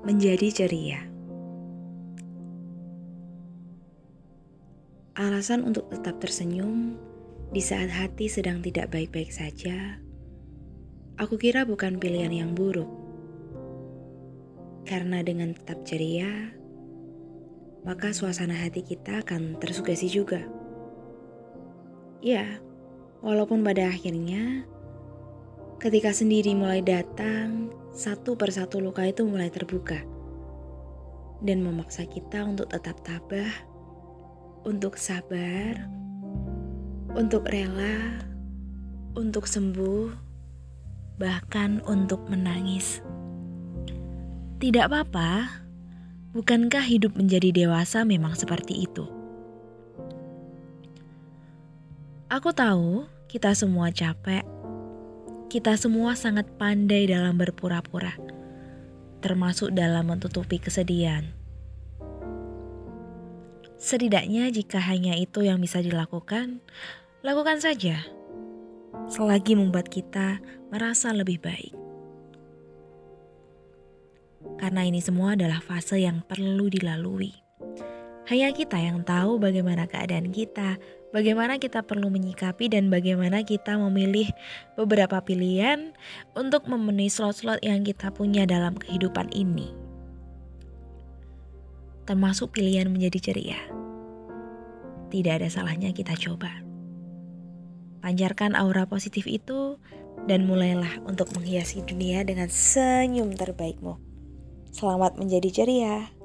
menjadi ceria. Alasan untuk tetap tersenyum di saat hati sedang tidak baik-baik saja, aku kira bukan pilihan yang buruk. Karena dengan tetap ceria, maka suasana hati kita akan tersugesti juga. Ya, walaupun pada akhirnya ketika sendiri mulai datang, satu persatu luka itu mulai terbuka dan memaksa kita untuk tetap tabah, untuk sabar, untuk rela, untuk sembuh, bahkan untuk menangis. Tidak apa-apa, bukankah hidup menjadi dewasa memang seperti itu? Aku tahu kita semua capek kita semua sangat pandai dalam berpura-pura, termasuk dalam menutupi kesedihan. Setidaknya, jika hanya itu yang bisa dilakukan, lakukan saja, selagi membuat kita merasa lebih baik. Karena ini semua adalah fase yang perlu dilalui. Hanya kita yang tahu bagaimana keadaan kita, bagaimana kita perlu menyikapi dan bagaimana kita memilih beberapa pilihan untuk memenuhi slot-slot yang kita punya dalam kehidupan ini. Termasuk pilihan menjadi ceria. Tidak ada salahnya kita coba. Pancarkan aura positif itu dan mulailah untuk menghiasi dunia dengan senyum terbaikmu. Selamat menjadi ceria.